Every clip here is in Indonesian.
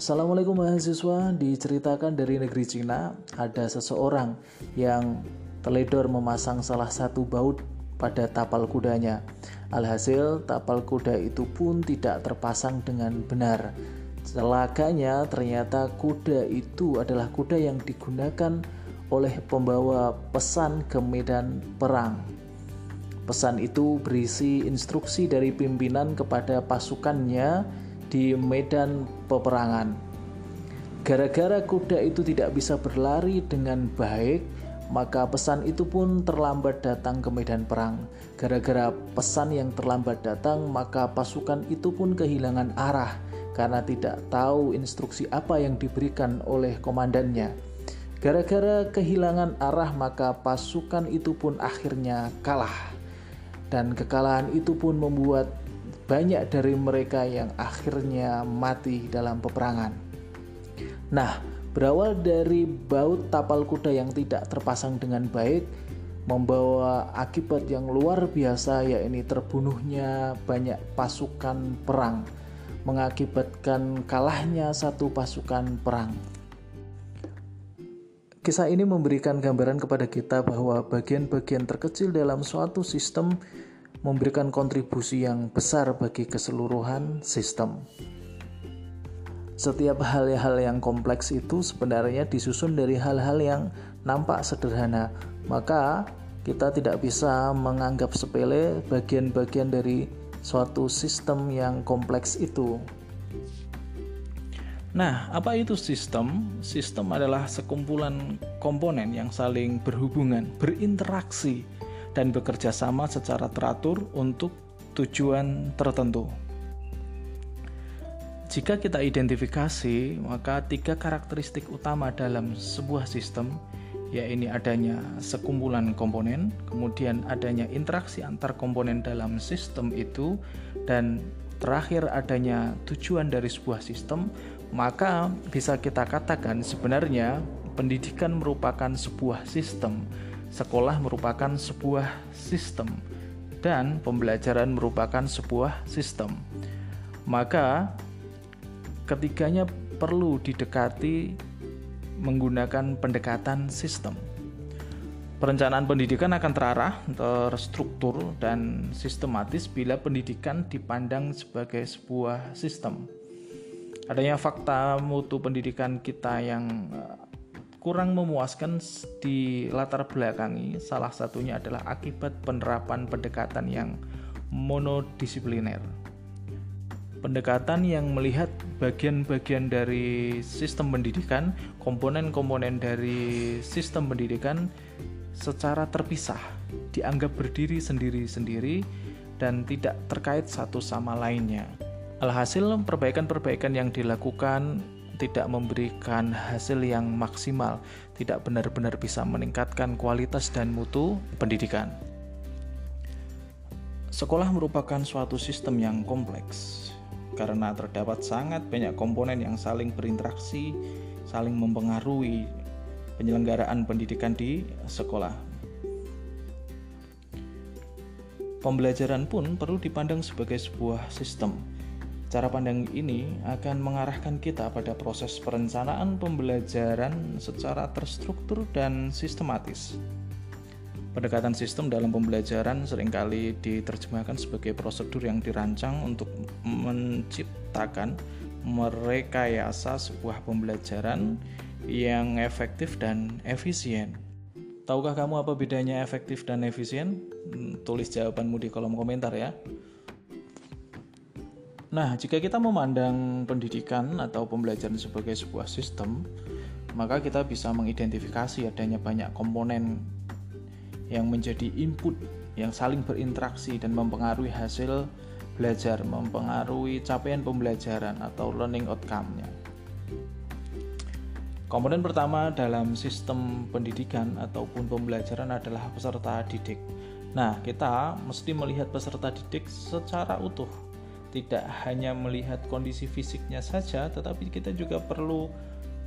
Assalamualaikum mahasiswa, diceritakan dari negeri Cina ada seseorang yang teledor memasang salah satu baut pada tapal kudanya. Alhasil, tapal kuda itu pun tidak terpasang dengan benar. Celakanya, ternyata kuda itu adalah kuda yang digunakan oleh pembawa pesan ke medan perang. Pesan itu berisi instruksi dari pimpinan kepada pasukannya di medan peperangan. Gara-gara kuda itu tidak bisa berlari dengan baik, maka pesan itu pun terlambat datang ke medan perang. Gara-gara pesan yang terlambat datang, maka pasukan itu pun kehilangan arah karena tidak tahu instruksi apa yang diberikan oleh komandannya. Gara-gara kehilangan arah, maka pasukan itu pun akhirnya kalah, dan kekalahan itu pun membuat banyak dari mereka yang akhirnya mati dalam peperangan. Nah, berawal dari baut tapal kuda yang tidak terpasang dengan baik, membawa akibat yang luar biasa, yaitu terbunuhnya banyak pasukan perang, mengakibatkan kalahnya satu pasukan perang. Kisah ini memberikan gambaran kepada kita bahwa bagian-bagian terkecil dalam suatu sistem memberikan kontribusi yang besar bagi keseluruhan sistem. Setiap hal-hal yang kompleks itu sebenarnya disusun dari hal-hal yang nampak sederhana, maka kita tidak bisa menganggap sepele bagian-bagian dari suatu sistem yang kompleks itu. Nah, apa itu sistem? Sistem adalah sekumpulan komponen yang saling berhubungan, berinteraksi, dan bekerja sama secara teratur untuk tujuan tertentu. Jika kita identifikasi, maka tiga karakteristik utama dalam sebuah sistem yaitu adanya sekumpulan komponen, kemudian adanya interaksi antar komponen dalam sistem itu, dan terakhir adanya tujuan dari sebuah sistem, maka bisa kita katakan sebenarnya pendidikan merupakan sebuah sistem sekolah merupakan sebuah sistem dan pembelajaran merupakan sebuah sistem. Maka ketiganya perlu didekati menggunakan pendekatan sistem. Perencanaan pendidikan akan terarah, terstruktur, dan sistematis bila pendidikan dipandang sebagai sebuah sistem. Adanya fakta mutu pendidikan kita yang kurang memuaskan di latar belakangi salah satunya adalah akibat penerapan pendekatan yang monodisipliner. Pendekatan yang melihat bagian-bagian dari sistem pendidikan, komponen-komponen dari sistem pendidikan secara terpisah, dianggap berdiri sendiri-sendiri dan tidak terkait satu sama lainnya. Alhasil, perbaikan-perbaikan yang dilakukan tidak memberikan hasil yang maksimal, tidak benar-benar bisa meningkatkan kualitas dan mutu pendidikan. Sekolah merupakan suatu sistem yang kompleks karena terdapat sangat banyak komponen yang saling berinteraksi, saling mempengaruhi penyelenggaraan pendidikan di sekolah. Pembelajaran pun perlu dipandang sebagai sebuah sistem Cara pandang ini akan mengarahkan kita pada proses perencanaan pembelajaran secara terstruktur dan sistematis. Pendekatan sistem dalam pembelajaran sering kali diterjemahkan sebagai prosedur yang dirancang untuk menciptakan merekayasa sebuah pembelajaran yang efektif dan efisien. Tahukah kamu apa bedanya efektif dan efisien? Hmm, tulis jawabanmu di kolom komentar ya. Nah, jika kita memandang pendidikan atau pembelajaran sebagai sebuah sistem, maka kita bisa mengidentifikasi adanya banyak komponen yang menjadi input yang saling berinteraksi dan mempengaruhi hasil belajar, mempengaruhi capaian pembelajaran atau learning outcome-nya. Komponen pertama dalam sistem pendidikan ataupun pembelajaran adalah peserta didik. Nah, kita mesti melihat peserta didik secara utuh tidak hanya melihat kondisi fisiknya saja, tetapi kita juga perlu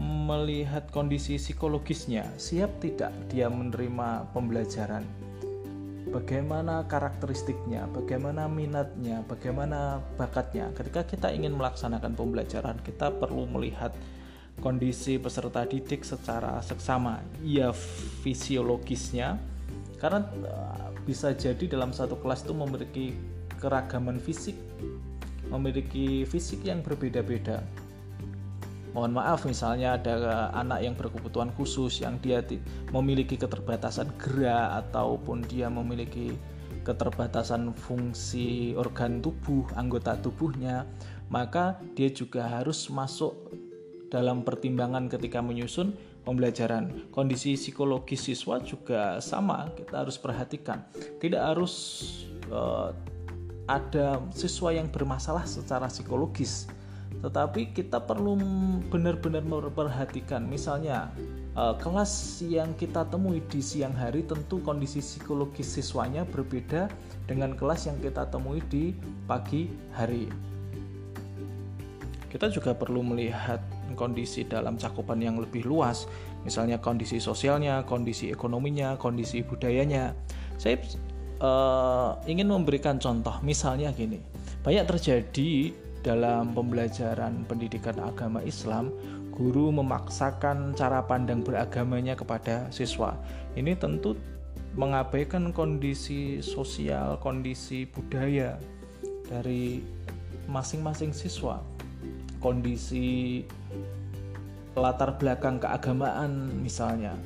melihat kondisi psikologisnya. Siap tidak dia menerima pembelajaran? bagaimana karakteristiknya, bagaimana minatnya, bagaimana bakatnya. Ketika kita ingin melaksanakan pembelajaran, kita perlu melihat kondisi peserta didik secara seksama, ya fisiologisnya, karena eh, bisa jadi dalam satu kelas itu memiliki keragaman fisik, memiliki fisik yang berbeda-beda mohon maaf misalnya ada anak yang berkebutuhan khusus yang dia memiliki keterbatasan gerak ataupun dia memiliki keterbatasan fungsi organ tubuh, anggota tubuhnya, maka dia juga harus masuk dalam pertimbangan ketika menyusun pembelajaran. Kondisi psikologis siswa juga sama, kita harus perhatikan. Tidak harus uh, ada siswa yang bermasalah secara psikologis. Tetapi kita perlu benar-benar memperhatikan misalnya uh, kelas yang kita temui di siang hari tentu kondisi psikologis siswanya berbeda dengan kelas yang kita temui di pagi hari. Kita juga perlu melihat kondisi dalam cakupan yang lebih luas misalnya kondisi sosialnya kondisi ekonominya kondisi budayanya. Saya uh, ingin memberikan contoh misalnya gini banyak terjadi dalam pembelajaran pendidikan agama Islam, guru memaksakan cara pandang beragamanya kepada siswa. Ini tentu mengabaikan kondisi sosial, kondisi budaya dari masing-masing siswa, kondisi latar belakang keagamaan misalnya.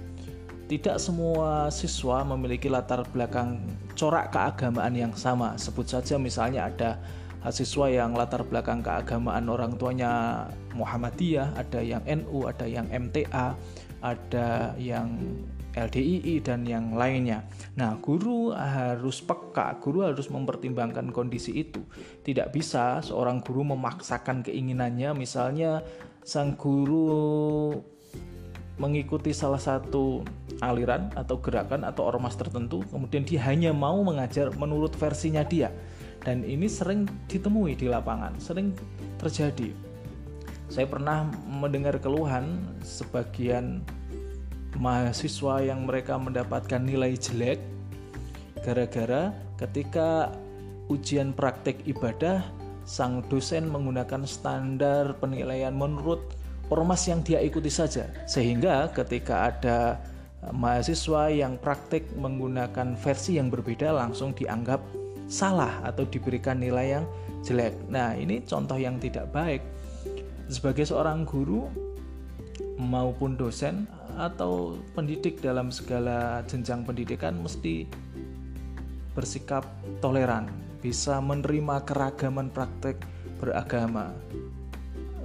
Tidak semua siswa memiliki latar belakang corak keagamaan yang sama. Sebut saja misalnya ada siswa yang latar belakang keagamaan orang tuanya Muhammadiyah, ada yang NU, ada yang MTA, ada yang LDII dan yang lainnya. Nah, guru harus peka, guru harus mempertimbangkan kondisi itu. Tidak bisa seorang guru memaksakan keinginannya, misalnya sang guru mengikuti salah satu aliran atau gerakan atau ormas tertentu, kemudian dia hanya mau mengajar menurut versinya dia dan ini sering ditemui di lapangan, sering terjadi. Saya pernah mendengar keluhan sebagian mahasiswa yang mereka mendapatkan nilai jelek gara-gara ketika ujian praktek ibadah sang dosen menggunakan standar penilaian menurut ormas yang dia ikuti saja sehingga ketika ada mahasiswa yang praktek menggunakan versi yang berbeda langsung dianggap salah atau diberikan nilai yang jelek. Nah, ini contoh yang tidak baik. Sebagai seorang guru maupun dosen atau pendidik dalam segala jenjang pendidikan mesti bersikap toleran, bisa menerima keragaman praktek beragama.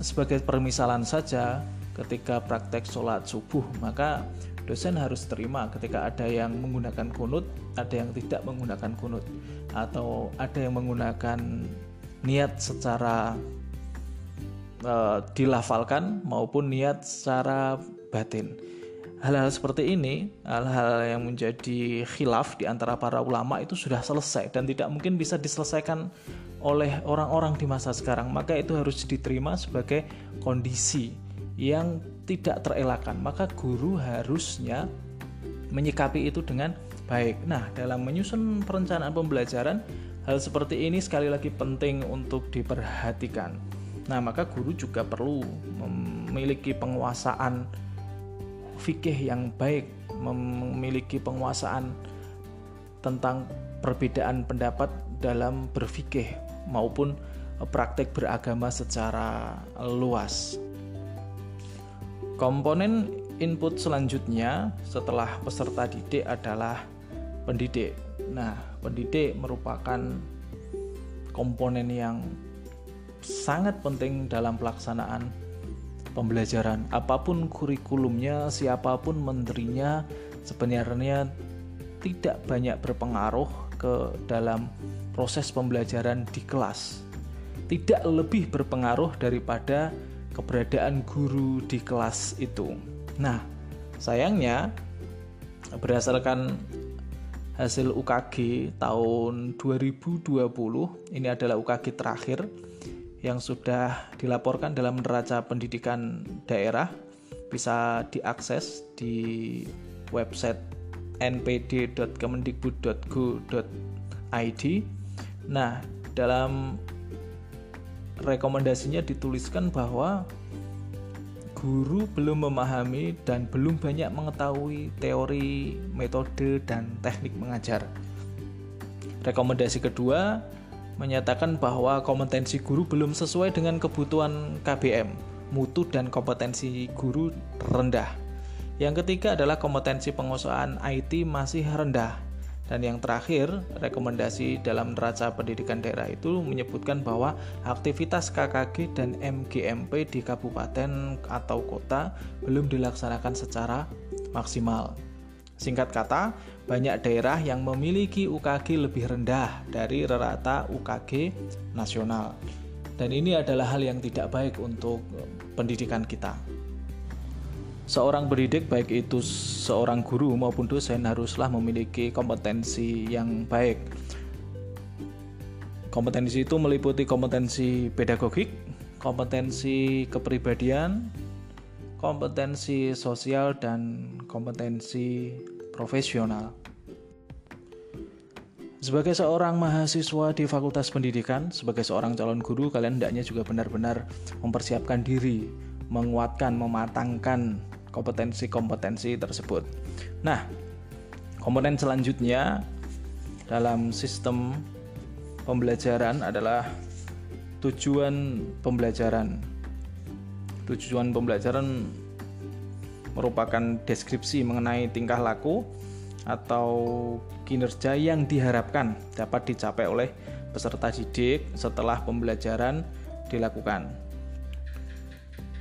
Sebagai permisalan saja, ketika praktek sholat subuh, maka dosen harus terima ketika ada yang menggunakan kunut, ada yang tidak menggunakan kunut, atau ada yang menggunakan niat secara uh, dilafalkan maupun niat secara batin. Hal-hal seperti ini, hal-hal yang menjadi khilaf di antara para ulama itu sudah selesai dan tidak mungkin bisa diselesaikan oleh orang-orang di masa sekarang. Maka itu harus diterima sebagai kondisi yang tidak terelakkan, maka guru harusnya menyikapi itu dengan baik. Nah, dalam menyusun perencanaan pembelajaran, hal seperti ini sekali lagi penting untuk diperhatikan. Nah, maka guru juga perlu memiliki penguasaan fikih yang baik, memiliki penguasaan tentang perbedaan pendapat dalam berfikih maupun praktek beragama secara luas. Komponen input selanjutnya setelah peserta didik adalah pendidik. Nah, pendidik merupakan komponen yang sangat penting dalam pelaksanaan pembelajaran. Apa pun kurikulumnya, siapa pun menterinya, sebenarnya tidak banyak berpengaruh ke dalam proses pembelajaran di kelas. Tidak lebih berpengaruh daripada keberadaan guru di kelas itu. Nah, sayangnya berdasarkan hasil UKG tahun 2020, ini adalah UKG terakhir yang sudah dilaporkan dalam neraca pendidikan daerah bisa diakses di website npd.kemendikbud.go.id. Nah, dalam rekomendasinya dituliskan bahwa guru belum memahami dan belum banyak mengetahui teori, metode, dan teknik mengajar. Rekomendasi kedua menyatakan bahwa kompetensi guru belum sesuai dengan kebutuhan KBM, mutu dan kompetensi guru rendah. Yang ketiga adalah kompetensi pengusahaan IT masih rendah. Dan yang terakhir, rekomendasi dalam neraca pendidikan daerah itu menyebutkan bahwa aktivitas KKG dan MGMP di kabupaten atau kota belum dilaksanakan secara maksimal. Singkat kata, banyak daerah yang memiliki UKG lebih rendah dari rata UKG nasional. Dan ini adalah hal yang tidak baik untuk pendidikan kita. Seorang pendidik baik itu seorang guru maupun dosen haruslah memiliki kompetensi yang baik. Kompetensi itu meliputi kompetensi pedagogik, kompetensi kepribadian, kompetensi sosial dan kompetensi profesional. Sebagai seorang mahasiswa di Fakultas Pendidikan, sebagai seorang calon guru, kalian hendaknya juga benar-benar mempersiapkan diri, menguatkan, mematangkan kompetensi-kompetensi tersebut. Nah, komponen selanjutnya dalam sistem pembelajaran adalah tujuan pembelajaran. Tujuan pembelajaran merupakan deskripsi mengenai tingkah laku atau kinerja yang diharapkan dapat dicapai oleh peserta didik setelah pembelajaran dilakukan.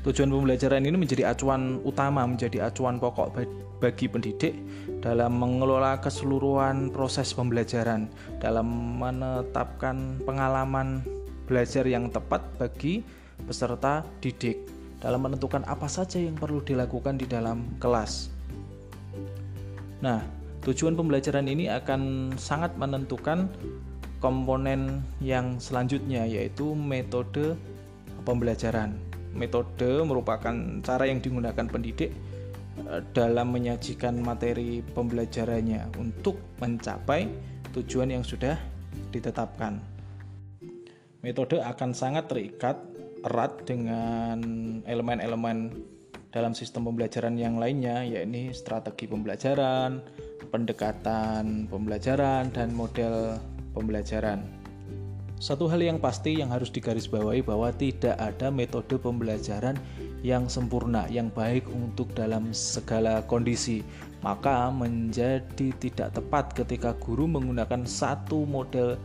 Tujuan pembelajaran ini menjadi acuan utama, menjadi acuan pokok bagi pendidik dalam mengelola keseluruhan proses pembelajaran, dalam menetapkan pengalaman belajar yang tepat bagi peserta didik, dalam menentukan apa saja yang perlu dilakukan di dalam kelas. Nah, tujuan pembelajaran ini akan sangat menentukan komponen yang selanjutnya, yaitu metode pembelajaran metode merupakan cara yang digunakan pendidik eh, dalam menyajikan materi pembelajarannya untuk mencapai tujuan yang sudah ditetapkan. Metode akan sangat terikat erat dengan elemen-elemen dalam sistem pembelajaran yang lainnya, yakni strategi pembelajaran, pendekatan pembelajaran, dan model pembelajaran. Satu hal yang pasti yang harus digarisbawahi bahwa tidak ada metode pembelajaran yang sempurna, yang baik untuk dalam segala kondisi. Maka menjadi tidak tepat ketika guru menggunakan satu model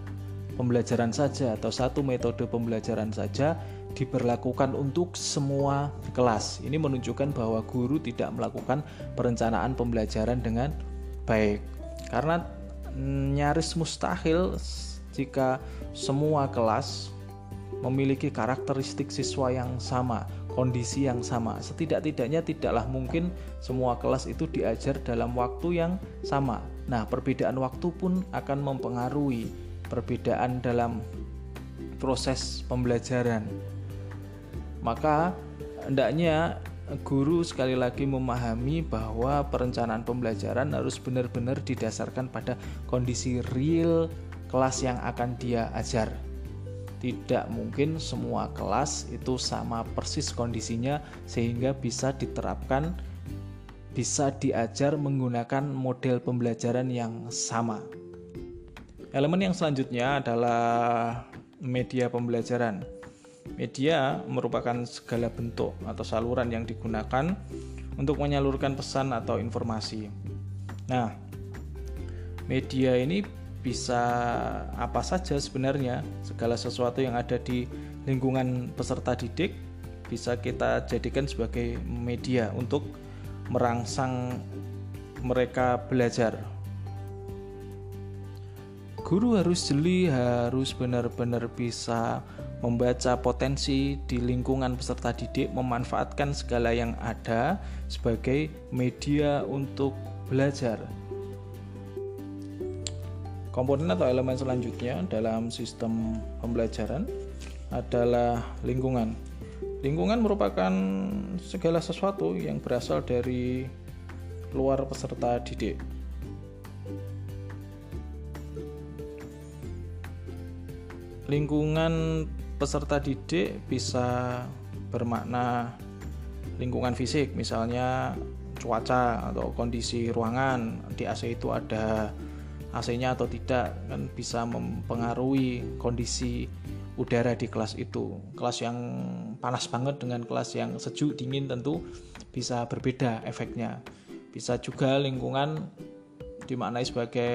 pembelajaran saja atau satu metode pembelajaran saja diberlakukan untuk semua kelas. Ini menunjukkan bahwa guru tidak melakukan perencanaan pembelajaran dengan baik. Karena nyaris mustahil jika semua kelas memiliki karakteristik siswa yang sama, kondisi yang sama. Setidak-tidaknya tidaklah mungkin semua kelas itu diajar dalam waktu yang sama. Nah, perbedaan waktu pun akan mempengaruhi perbedaan dalam proses pembelajaran. Maka hendaknya guru sekali lagi memahami bahwa perencanaan pembelajaran harus benar-benar didasarkan pada kondisi real kelas yang akan dia ajar. Tidak mungkin semua kelas itu sama persis kondisinya sehingga bisa diterapkan bisa diajar menggunakan model pembelajaran yang sama. Elemen yang selanjutnya adalah media pembelajaran. Media merupakan segala bentuk atau saluran yang digunakan untuk menyalurkan pesan atau informasi. Nah, media ini bisa apa saja sebenarnya segala sesuatu yang ada di lingkungan peserta didik bisa kita jadikan sebagai media untuk merangsang mereka belajar. Guru harus jeli, harus benar-benar bisa membaca potensi di lingkungan peserta didik, memanfaatkan segala yang ada sebagai media untuk belajar. Komponen atau elemen selanjutnya dalam sistem pembelajaran adalah lingkungan. Lingkungan merupakan segala sesuatu yang berasal dari luar peserta didik. Lingkungan peserta didik bisa bermakna lingkungan fisik, misalnya cuaca atau kondisi ruangan. Di AC itu ada AC-nya atau tidak kan bisa mempengaruhi kondisi udara di kelas itu. Kelas yang panas banget dengan kelas yang sejuk dingin tentu bisa berbeda efeknya. Bisa juga lingkungan dimaknai sebagai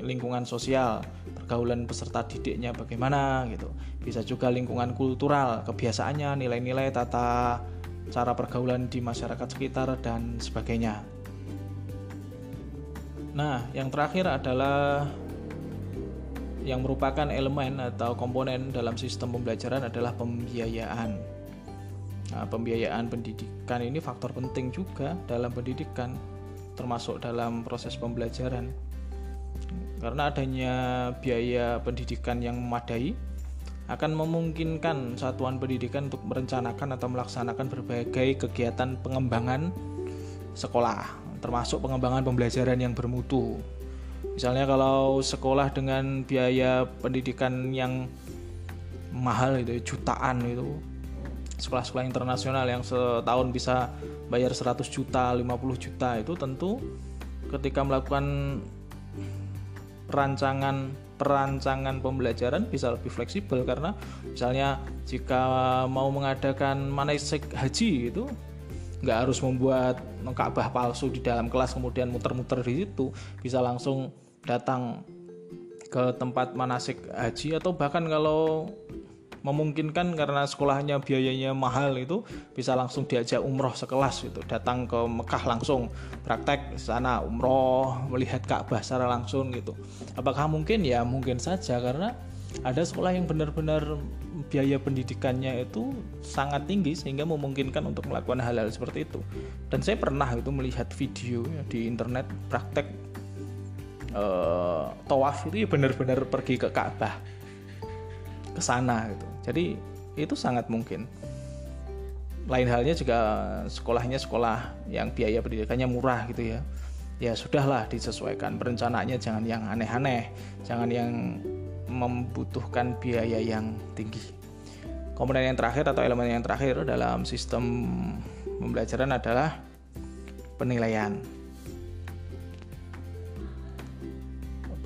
lingkungan sosial, pergaulan peserta didiknya bagaimana gitu. Bisa juga lingkungan kultural, kebiasaannya, nilai-nilai tata cara pergaulan di masyarakat sekitar dan sebagainya. Nah, yang terakhir adalah yang merupakan elemen atau komponen dalam sistem pembelajaran adalah pembiayaan. Nah, pembiayaan pendidikan ini faktor penting juga dalam pendidikan, termasuk dalam proses pembelajaran. Karena adanya biaya pendidikan yang memadai, akan memungkinkan satuan pendidikan untuk merencanakan atau melaksanakan berbagai kegiatan pengembangan sekolah, termasuk pengembangan pembelajaran yang bermutu. Misalnya kalau sekolah dengan biaya pendidikan yang mahal itu jutaan itu sekolah-sekolah internasional yang setahun bisa bayar 100 juta, 50 juta itu tentu ketika melakukan perancangan perancangan pembelajaran bisa lebih fleksibel karena misalnya jika mau mengadakan manasik haji itu nggak harus membuat Ka'bah palsu di dalam kelas kemudian muter-muter di situ bisa langsung datang ke tempat manasik haji atau bahkan kalau memungkinkan karena sekolahnya biayanya mahal itu bisa langsung diajak umroh sekelas itu datang ke Mekah langsung praktek sana umroh melihat Ka'bah secara langsung gitu. Apakah mungkin? Ya mungkin saja karena ada sekolah yang benar-benar biaya pendidikannya itu sangat tinggi sehingga memungkinkan untuk melakukan hal-hal seperti itu dan saya pernah itu melihat video ya, di internet praktek uh, tawaf itu ya benar-benar pergi ke Ka'bah ke sana gitu. Jadi itu sangat mungkin. Lain halnya juga sekolahnya sekolah yang biaya pendidikannya murah gitu ya. Ya sudahlah disesuaikan perencanaannya jangan yang aneh-aneh, jangan yang membutuhkan biaya yang tinggi. Komponen yang terakhir atau elemen yang terakhir dalam sistem pembelajaran adalah penilaian.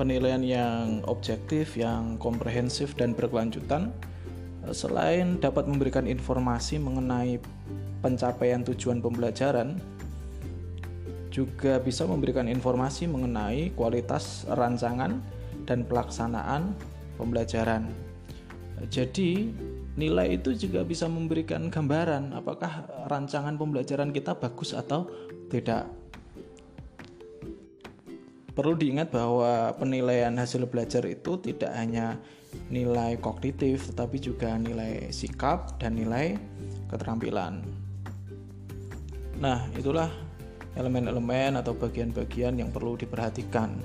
penilaian yang objektif, yang komprehensif dan berkelanjutan eh, selain dapat memberikan informasi mengenai pencapaian tujuan pembelajaran juga bisa memberikan informasi mengenai kualitas rancangan dan pelaksanaan pembelajaran. Jadi, nilai itu juga bisa memberikan gambaran apakah rancangan pembelajaran kita bagus atau tidak. Perlu diingat bahwa penilaian hasil belajar itu tidak hanya nilai kognitif, tetapi juga nilai sikap dan nilai keterampilan. Nah, itulah elemen-elemen atau bagian-bagian yang perlu diperhatikan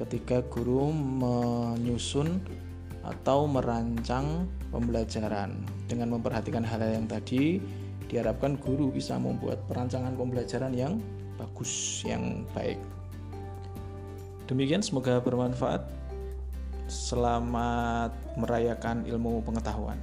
ketika guru menyusun atau merancang pembelajaran. Dengan memperhatikan hal-hal yang tadi, diharapkan guru bisa membuat perancangan pembelajaran yang bagus, yang baik. Demikian semoga bermanfaat. Selamat merayakan ilmu pengetahuan.